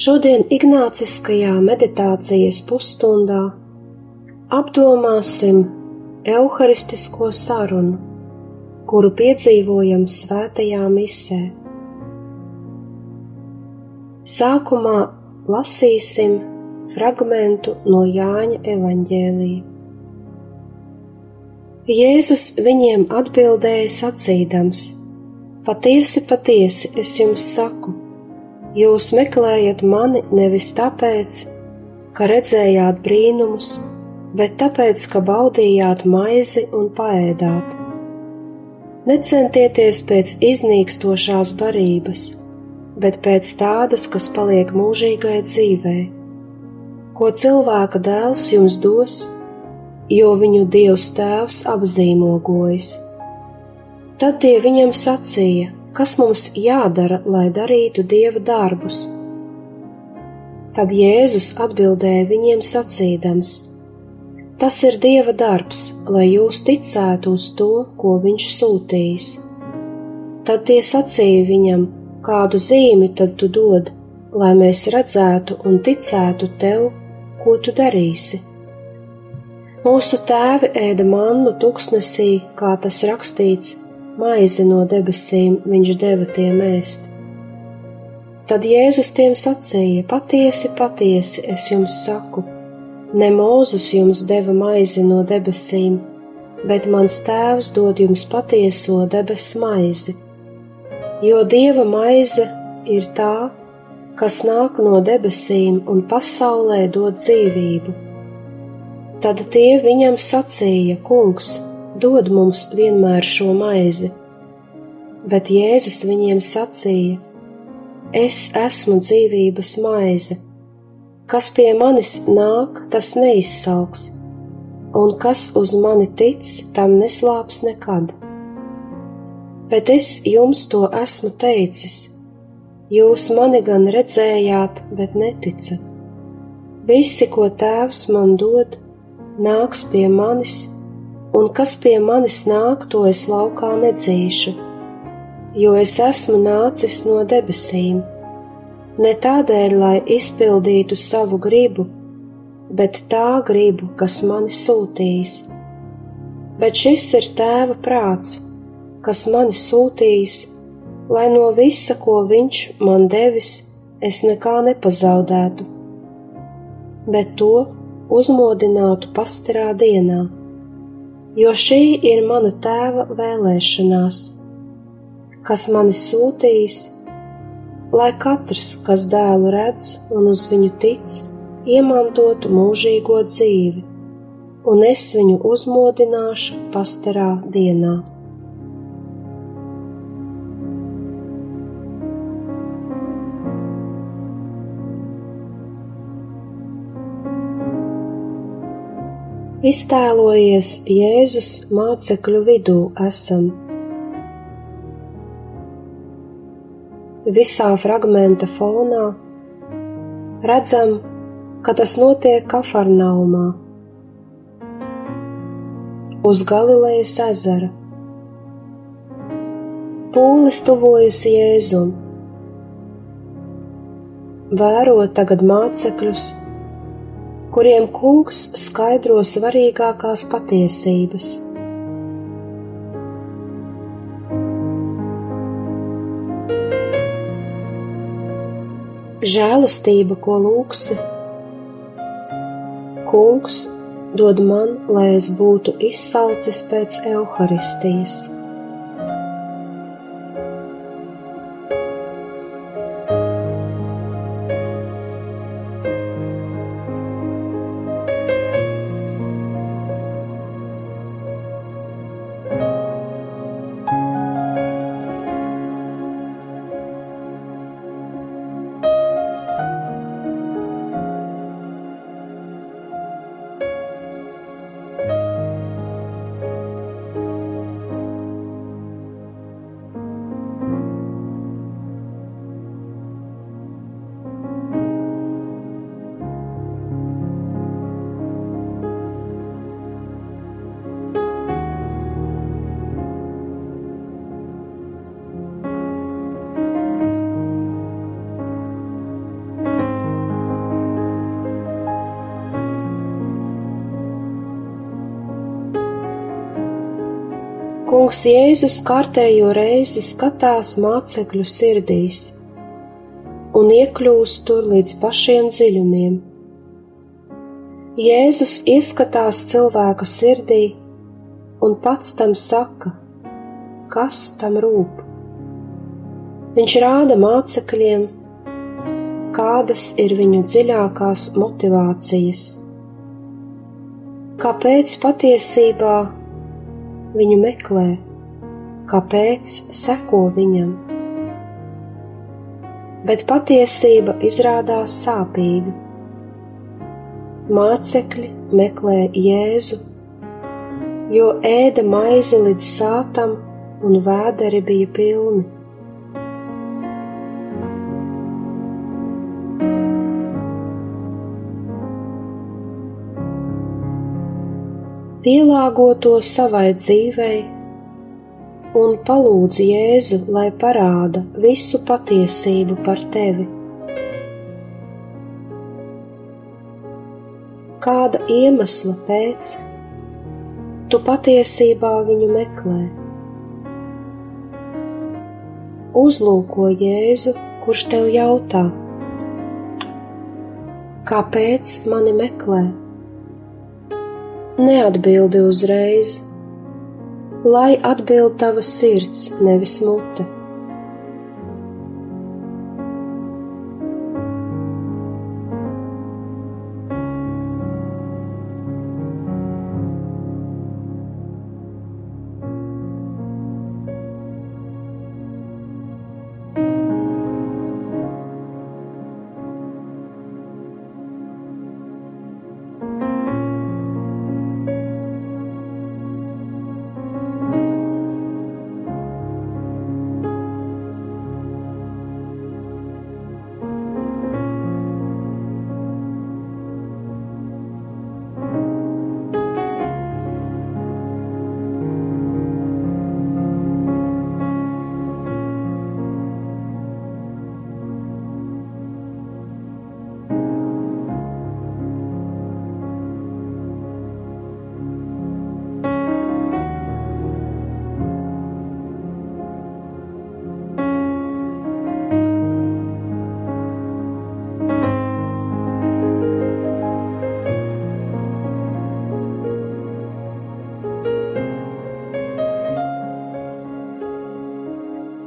Šodien Ignāciskajā meditācijas pusstundā apdomāsim evaharistisko sarunu, kuru piedzīvojam svētajā misē. Sākumā lasīsim fragmentu no Jāņa evaņģēlīja. Jēzus viņiem atbildēja sacīdams: Patiesi, patiesi es jums saku, Jūs meklējat mani nevis tāpēc, ka redzējāt brīnumus, bet tāpēc, ka baudījāt maizi un paēdāt. Necentieties pēc iznīkstošās barības, bet pēc tādas, kas paliek mūžīgai dzīvē, ko cilvēka dēls jums dos, jo viņu Dievs Tēvs apzīmogojas. Tad tie viņam sacīja: kas mums jādara, lai darītu dieva darbus? Tad Jēzus atbildēja viņiem sacīdams: Tas ir dieva darbs, lai jūs ticētu uz to, ko viņš sūtījis. Tad tie sacīja viņam, kādu zīmi tad tu dod, lai mēs redzētu un ticētu tev, ko tu darīsi. Mūsu tēvi ēda mannu tuksnesī, kā tas rakstīts, maizi no debesīm viņš deva tiem ēst. Tad Jēzus tiem sacīja: Patiesi, patiesi, es jums saku, ne Mūzus jums deva maizi no debesīm, bet mans tēvs dod jums patieso debesu maizi. Jo dieva maize ir tā, kas nāk no debesīm un pasaulē dod dzīvību. Tad tie viņam sacīja: Kungs, dod mums vienmēr šo maizi. Bet Jēzus viņiem sacīja: Es esmu dzīvības maize. Kas pie manis nāk, tas neizsalks, un kas uz mani tic, tam neslāps nekad. Bet es jums to esmu teicis. Jūs mani gan redzējāt, bet neticat. Visi, ko tēvs man dod, nāks pie manis, un kas pie manis nāk, to es laukā nedzīšu, jo es esmu nācis no debesīm, ne tādēļ, lai izpildītu savu gribu, bet tā gribu, kas mani sūtīs. Bet šis ir tēva prāts, kas mani sūtīs, lai no visa, ko viņš man devis, es nekā nepazaudētu, bet to uzmodinātu pastarā dienā jo šī ir mana tēva vēlēšanās, kas mani sūtīs, lai katrs, kas dēlu redz un uz viņu tic, iemantotu mūžīgo dzīvi, un es viņu uzmodināšu pastarā dienā. Iztēlojies Jēzus mācekļu vidū esam. Visā fragmenta fonā redzam, ka tas notiek Kafarnaumā, uz Galilejas ezera. Pūlis tuvojas Jēzum. Vēro tagad mācekļus kuriem kungs skaidro svarīgākās patiesības. Žēlastība, ko lūgsi, kungs dod man, lai es būtu izsalcis pēc evaharistijas. Kungs Jēzus kārtējo reizi skatās mācekļu sirdīs un iekļūst tur līdz pašiem dziļumiem. Jēzus ieskatās cilvēka sirdī un pats tam saka, kas tam rūp. Viņš rāda mācekļiem, kādas ir viņu dziļākās motivācijas, kāpēc patiesībā viņu meklē, kāpēc seko viņam. Bet patiesība izrādās sāpīga. Mācekļi meklē Jēzu, jo ēda maizi līdz sātam un vēderi bija pilni. Pielāgo to savai dzīvei un palūdz Jēzu, lai parāda visu patiesību par tevi. Kāda iemesla pēc tu patiesībā viņu meklē? Uzlūko Jēzu, kurš tev jautā, kāpēc mani meklē? Neatbildi uzreiz, lai atbild tava sirds, nevis mute.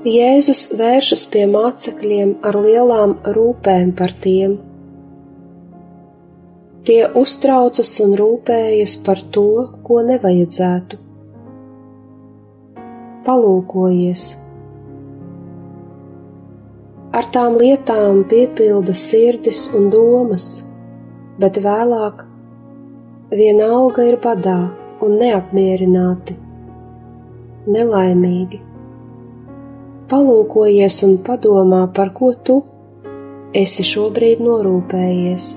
Jēzus vēršas pie mācekļiem ar lielām rūpēm par tiem. Tie uztraucas un rūpējas par to, ko nevajadzētu. Palūkojies! Ar tām lietām piepilda sirdis un domas, bet vēlāk vienalga ir badā un neapmierināti, nelaimīgi palūkojies un padomā, par ko tu esi šobrīd norūpējies.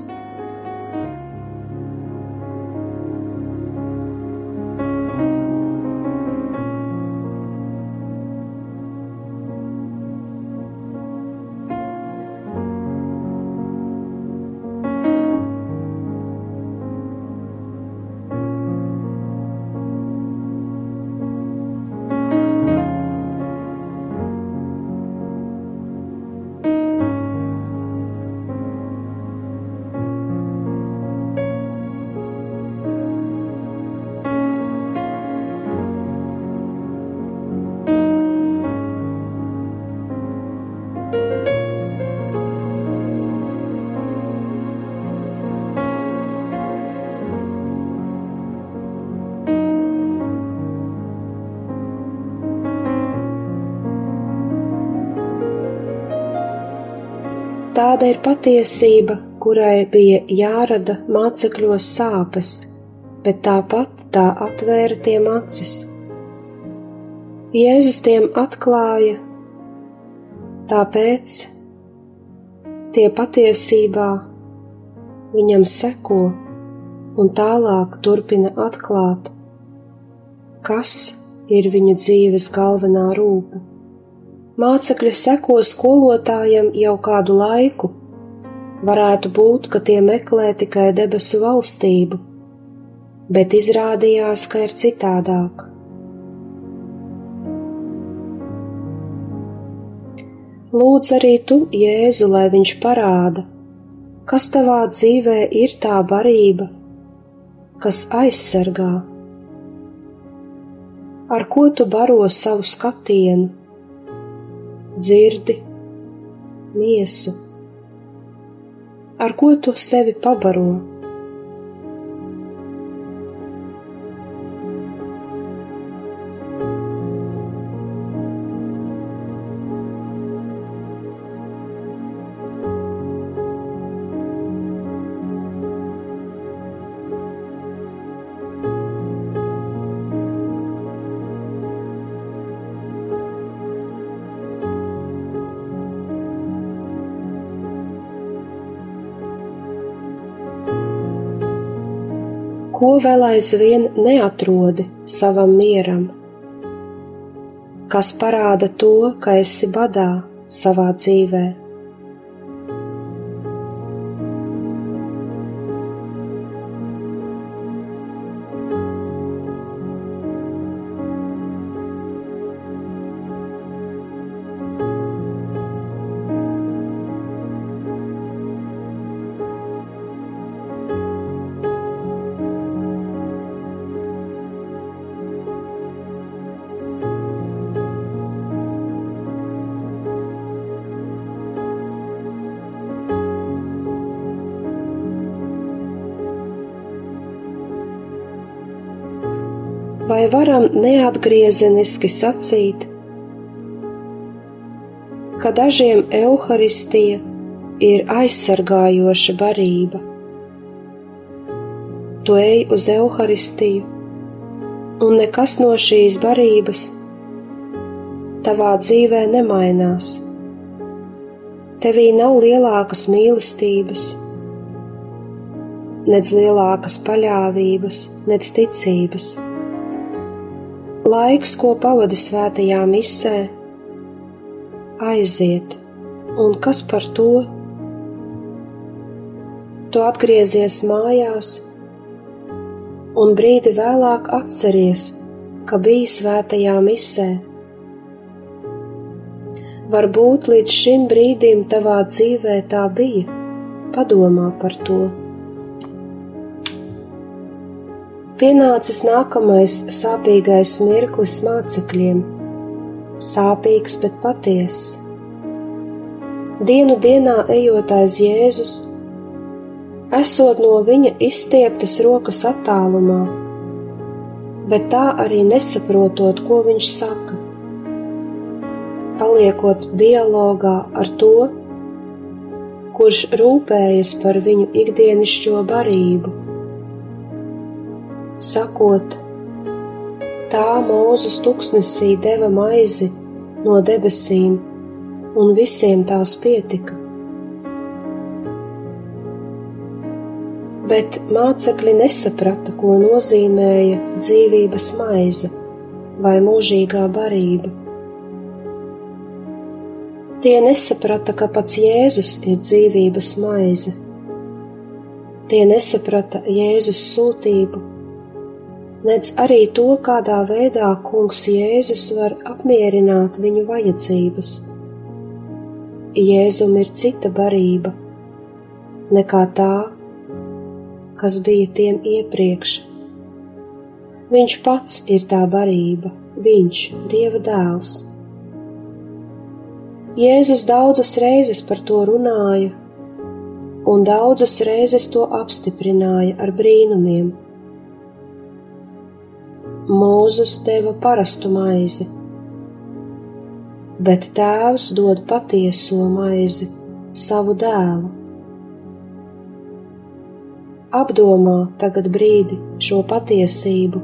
Tāda ir patiesība, kurai bija jārada mācekļos sāpes, bet tāpat tā atvēra tiem acis. Jēzus tiem atklāja, tāpēc tie patiesībā viņam seko un tālāk turpina atklāt, kas ir viņu dzīves galvenā rūpa mācekļi seko skolotājam jau kādu laiku. Varētu būt, ka tie meklē tikai debesu valstību, bet izrādījās, ka ir citādāk. Lūdz arī tu, Jēzu, lai viņš parāda, kas tavā dzīvē ir tā barība, kas aizsargā. Ar ko tu baro savu skatienu? Dzirdi, miesu, ar ko tu sevi pabaro? Ko vēl aizvien neatrodi savam mieram, kas parāda to, ka esi badā savā dzīvēm. Vai varam neatgriezeniski sacīt, ka dažiem evaharistija ir aizsargājoša barība. Tu ej uz evaharistiju, un nekas no šīs barības tavā dzīvē nemainās. Tevī nav lielākas mīlestības, nedz lielākas paļāvības, nedz ticības laiks, ko pavadi svētajā misē, aiziet, un kas par to? Tu atgriezies mājās, un brīdi vēlāk atceries, ka biji svētajā misē. Varbūt līdz šim brīdim tavā dzīvē tā bija, padomā par to. Pienācis nākamais sāpīgais mirklis mācekļiem, sāpīgs, bet patiess. Dienu dienā ejot aiz Jēzus, esot no viņa izstieptas rokas attālumā, bet tā arī nesaprotot, ko viņš saka. Paliekot dialogā ar to, kurš rūpējas par viņu ikdienišķo barību sakot, tā mūzes tuksnesī deva maizi no debesīm, un visiem tās pietika. Bet mācekļi nesaprata, ko nozīmēja dzīvības maize vai mūžīgā barība. Tie nesaprata, ka pats Jēzus ir dzīvības maize. Tie nesaprata Jēzus sūtību nedz arī to, kādā veidā Kungs Jēzus var apmierināt viņu vajadzības. Jēzum ir cita barība nekā tā, kas bija tiem iepriekš. Viņš pats ir tā barība, viņš, Dieva dēls. Jēzus daudzas reizes par to runāja, un daudzas reizes to apstiprināja ar brīnumiem Mūzus deva parastu maizi, bet Tēvs dod patieso maizi, savu dēlu. Apdomā tagad brīdi šo patiesību,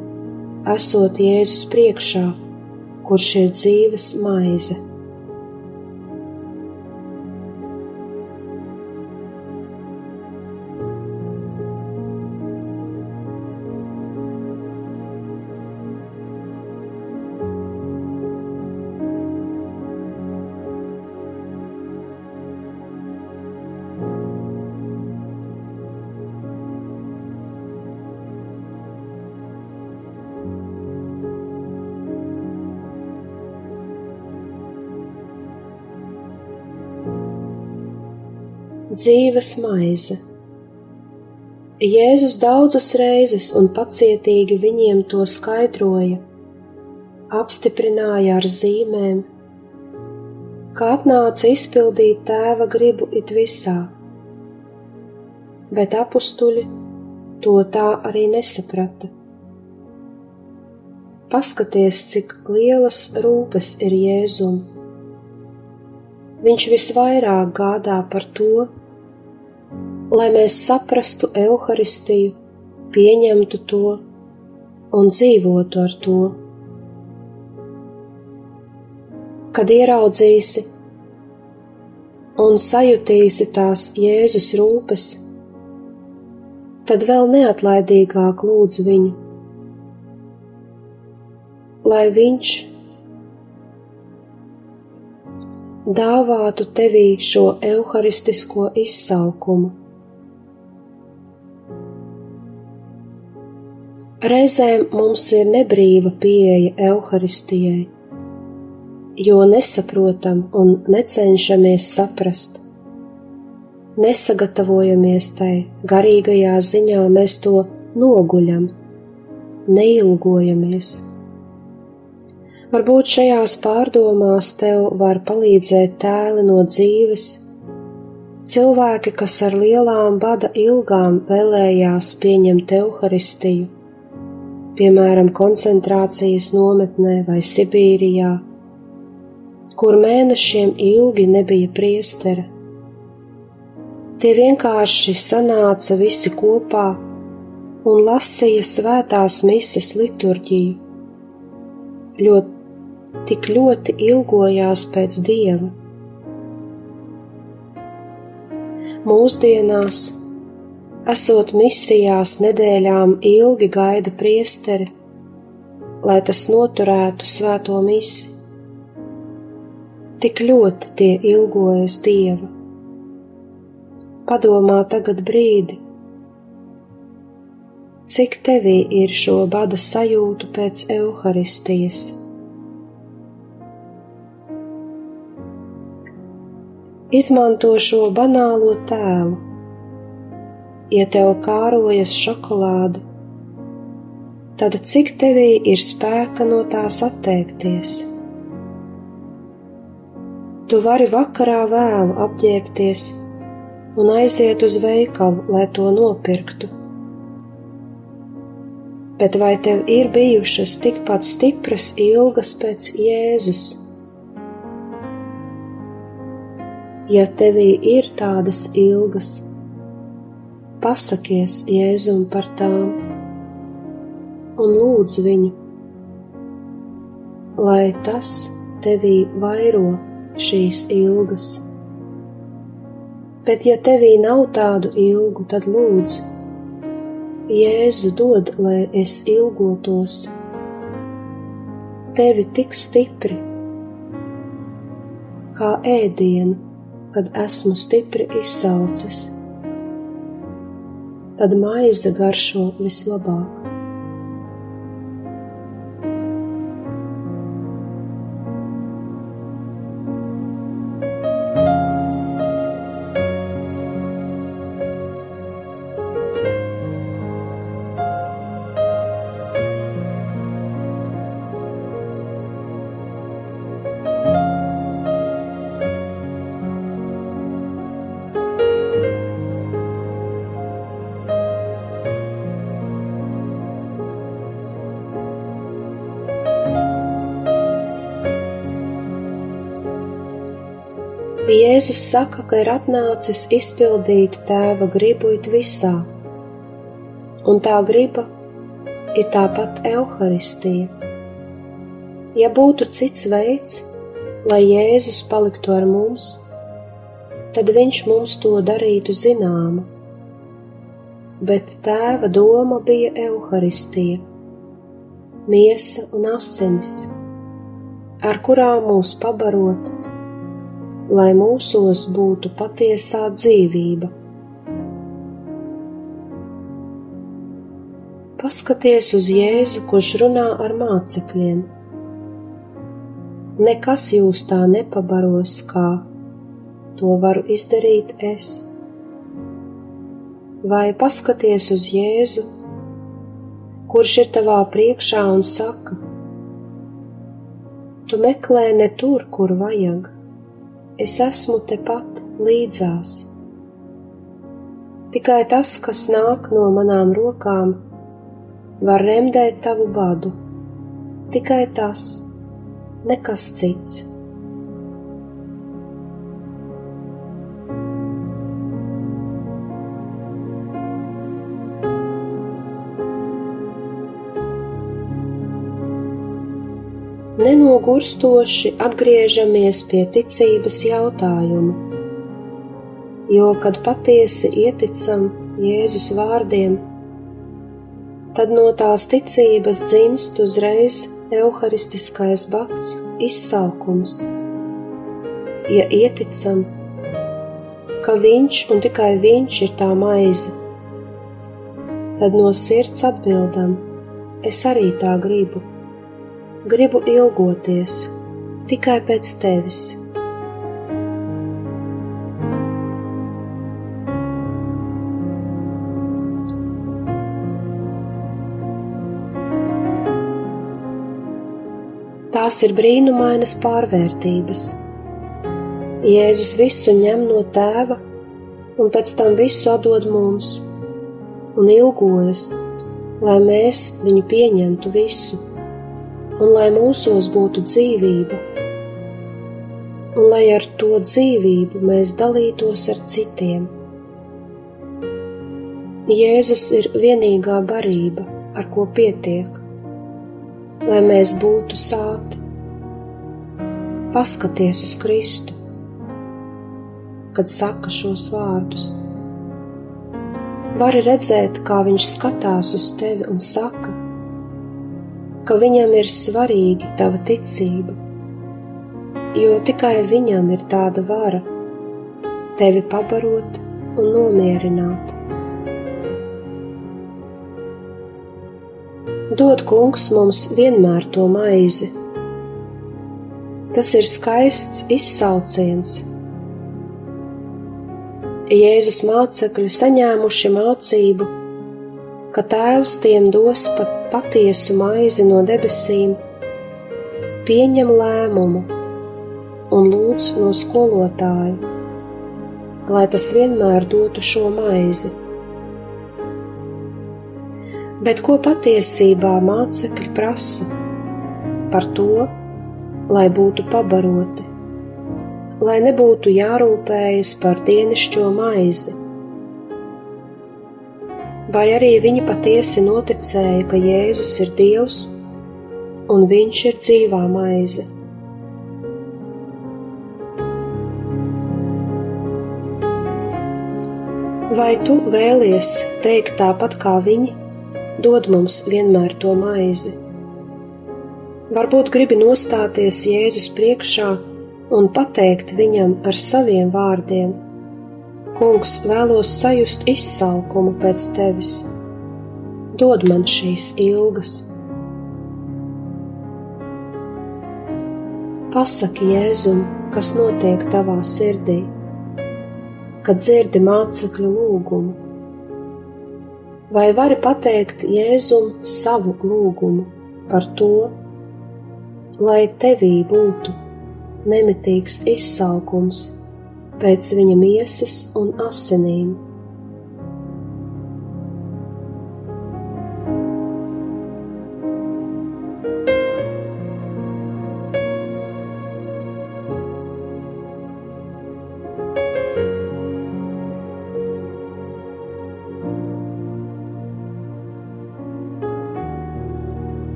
esot Jēzus priekšā, kurš ir dzīves maize. Dzīves maize. Jēzus daudzas reizes un pacietīgi viņiem to skaidroja, apstiprināja ar zīmēm, ka atnāca izpildīt tēva gribu it visā, bet apstuļi to tā arī nesaprata. Paskaties, cik lielas rūpes ir Jēzum. Viņš visvairāk gādā par to, lai mēs saprastu evaharistiju, pieņemtu to un dzīvotu ar to. Kad ieraudzīsi un sajutīsi tās Jēzus rūpes, tad vēl neatlaidīgāk lūdz viņu, lai viņš dāvātu tevī šo evaharistisko izsaukumu Reizēm mums ir nebrīva pieeja evaharistijai, jo nesaprotam un necenšamies saprast. Nesagatavojamies tai, garīgajā ziņā mēs to noguļam, neilgojamies. Varbūt šajās pārdomās tev var palīdzēt tēli no dzīves, cilvēki, kas ar lielām bada ilgām vēlējās pieņemt evaharistiju piemēram, koncentrācijas nometnē vai Sibīrijā, kur mēnešiem ilgi nebija priestera. Tie vienkārši sanāca visi kopā un lasīja svētās mises liturģiju, ļoti, tik ļoti ilgojās pēc dieva. Mūsdienās esot misijās nedēļām ilgi gaida priesteri, lai tas noturētu svēto misi. Tik ļoti tie ilgojas Dieva. Padomā tagad brīdi, cik tevī ir šo bada sajūtu pēc evaharistijas. Izmanto šo banālo tēlu ja tev kārojas šokolāde, tad cik tevī ir spēka no tās atteikties? Tu vari vakarā vēlu apģērbties un aiziet uz veikalu, lai to nopirktu. Bet vai tev ir bijušas tikpat stipras ilgas pēc Jēzus? Ja tevī ir tādas ilgas, pasakies Jēzum par tām un lūdz viņu, lai tas tevī vairo šīs ilgas. Bet, ja tevī nav tādu ilgu, tad lūdz, Jēzu dod, lai es ilgotos, tevi tik stipri, kā ēdienu, kad esmu stipri izsalcis tad maize garšo vislabāk. Jēzus saka, ka ir atnācis izpildīt tēva gribu it visā, un tā griba ir tāpat evaharistija. Ja būtu cits veids, lai Jēzus paliktu ar mums, tad viņš mums to darītu zināmu, bet tēva doma bija evaharistija, miesa un asinis, ar kurām mūs pabarot lai mūsos būtu patiesā dzīvība. Paskaties uz Jēzu, kurš runā ar mācekļiem. Nekas jūs tā nepabaros, kā to varu izdarīt es, vai paskaties uz Jēzu, kurš ir tavā priekšā un saka: Tu meklē ne tur, kur vajag, es esmu tepat līdzās. Tikai tas, kas nāk no manām rokām, var remdēt tavu badu, tikai tas, nekas cits. Nenogurstoši atgriežamies pie ticības jautājumu, jo, kad patiesi ieticam Jēzus vārdiem, tad no tās ticības dzimst uzreiz evaharistiskais bats, izsalkums. Ja ieticam, ka Viņš un tikai Viņš ir tā maize, tad no sirds atbildam: Es arī tā gribu gribu ilgoties tikai pēc tevis. Tās ir brīnumainas pārvērtības. Jēzus visu ņem no tēva un pēc tam visu atdod mums, un ilgojas, lai mēs viņu pieņemtu visu un lai mūsos būtu dzīvība, un lai ar to dzīvību mēs dalītos ar citiem. Jēzus ir vienīgā barība, ar ko pietiek, lai mēs būtu sāti. Paskaties uz Kristu, kad saka šos vārdus. Vari redzēt, kā viņš skatās uz tevi un saka: ka viņam ir svarīga tava ticība, jo tikai viņam ir tāda vara tevi pabarot un nomierināt. Dod kungs mums vienmēr to maizi. Tas ir skaists izsauciens. Jēzus mācekļi saņēmuši mācību ka Tēvs tiem dos pat patiesu maizi no debesīm, pieņem lēmumu un lūdz no skolotāja, lai tas vienmēr dotu šo maizi. Bet ko patiesībā mācekļi prasa par to, lai būtu pabaroti, lai nebūtu jārūpējas par dienišķo maizi? Vai arī viņi patiesi noticēja, ka Jēzus ir Dievs un Viņš ir dzīvā maize. Vai tu vēlies teikt tāpat kā viņi, dod mums vienmēr to maizi? Varbūt gribi nostāties Jēzus priekšā un pateikt viņam ar saviem vārdiem: Kungs, vēlos sajust izsalkumu pēc tevis. Dod man šīs ilgas. Pasaki Jēzum, kas notiek tavā sirdī, kad dzirdi mācekļu lūgumu. Vai vari pateikt Jēzum savu lūgumu par to, lai tevī būtu nemitīgs izsalkums? Pēc viņa miesas un asinīm.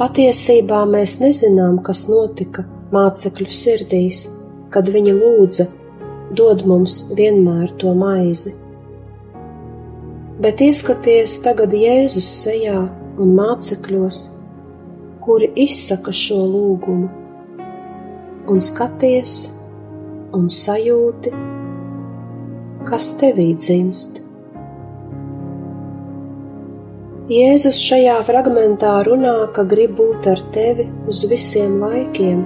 Patiesībā mēs nezinām, kas notika mācekļu sirdīs, kad viņi lūdza, dod mums vienmēr to maizi. bet ieskaties tagad Jēzus sejā un mācekļos, kuri izsaka šo lūgumu, un skaties un sajūti, kas tevī dzimst. Jēzus šajā fragmentā runā, ka grib būt ar tevi uz visiem laikiem,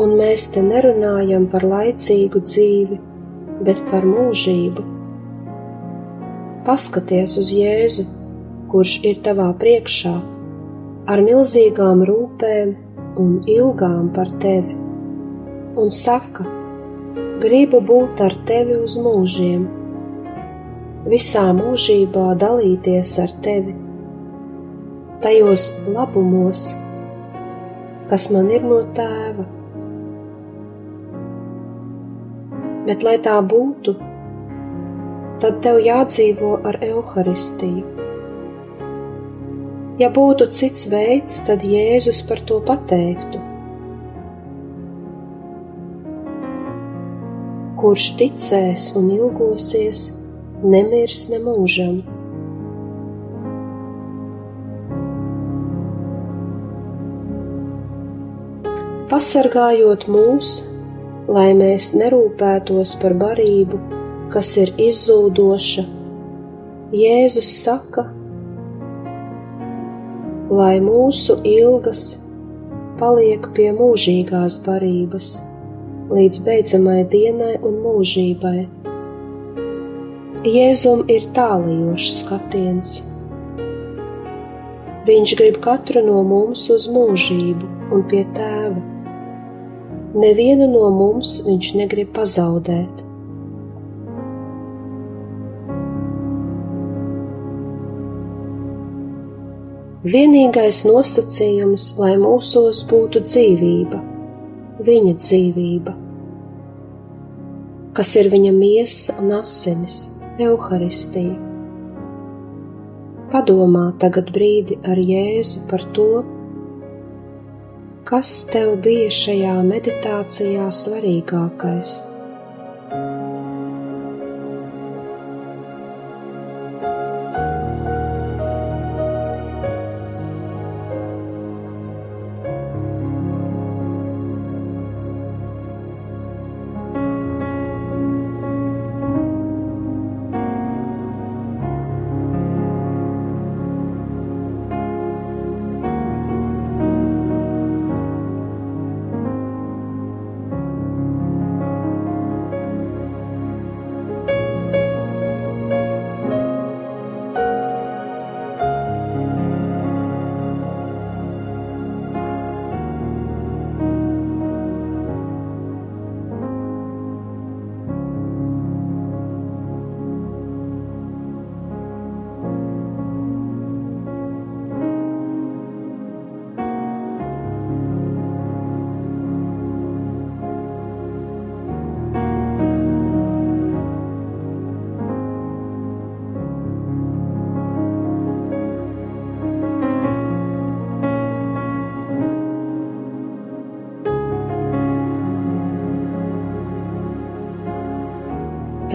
un mēs te nerunājam par laicīgu dzīvi, bet par mūžību. Paskaties uz Jēzu, kurš ir tavā priekšā, ar milzīgām rūpēm un ilgām par tevi, un saka: Gribu būt ar tevi uz mūžiem visā mūžībā dalīties ar tevi, tajos labumos, kas man ir no tēva. Bet, lai tā būtu, tad tev jādzīvo ar evaharistiju. Ja būtu cits veids, tad Jēzus par to pateiktu. Kurš ticēs un ilgosies, nemirs nemūžam. Pasargājot mūs, lai mēs nerūpētos par barību, kas ir izzūdoša, Jēzus saka, lai mūsu ilgas paliek pie mūžīgās barības, līdz beidzamai dienai un mūžībai Jēzum ir tālajošs skatiens. Viņš grib katru no mums uz mūžību un pie tēva. Nevienu no mums viņš negrib pazaudēt. Vienīgais nosacījums, lai mūsos būtu dzīvība, viņa dzīvība, kas ir viņa miesa un asinis Euharistija. Padomā tagad brīdi ar Jēzu par to, kas tev bija šajā meditācijā svarīgākais.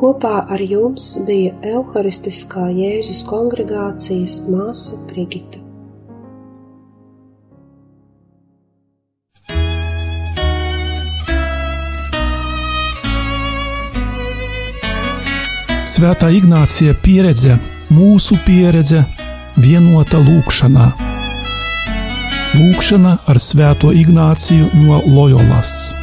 Kopā ar jums bija Euharistiskā Jēzus kongregācijas māsa Brigita. Svētā Ignācija pieredze, mūsu pieredze, vienota lūkšanā. Lūkšana ar Svēto Ignāciju no Loyolas.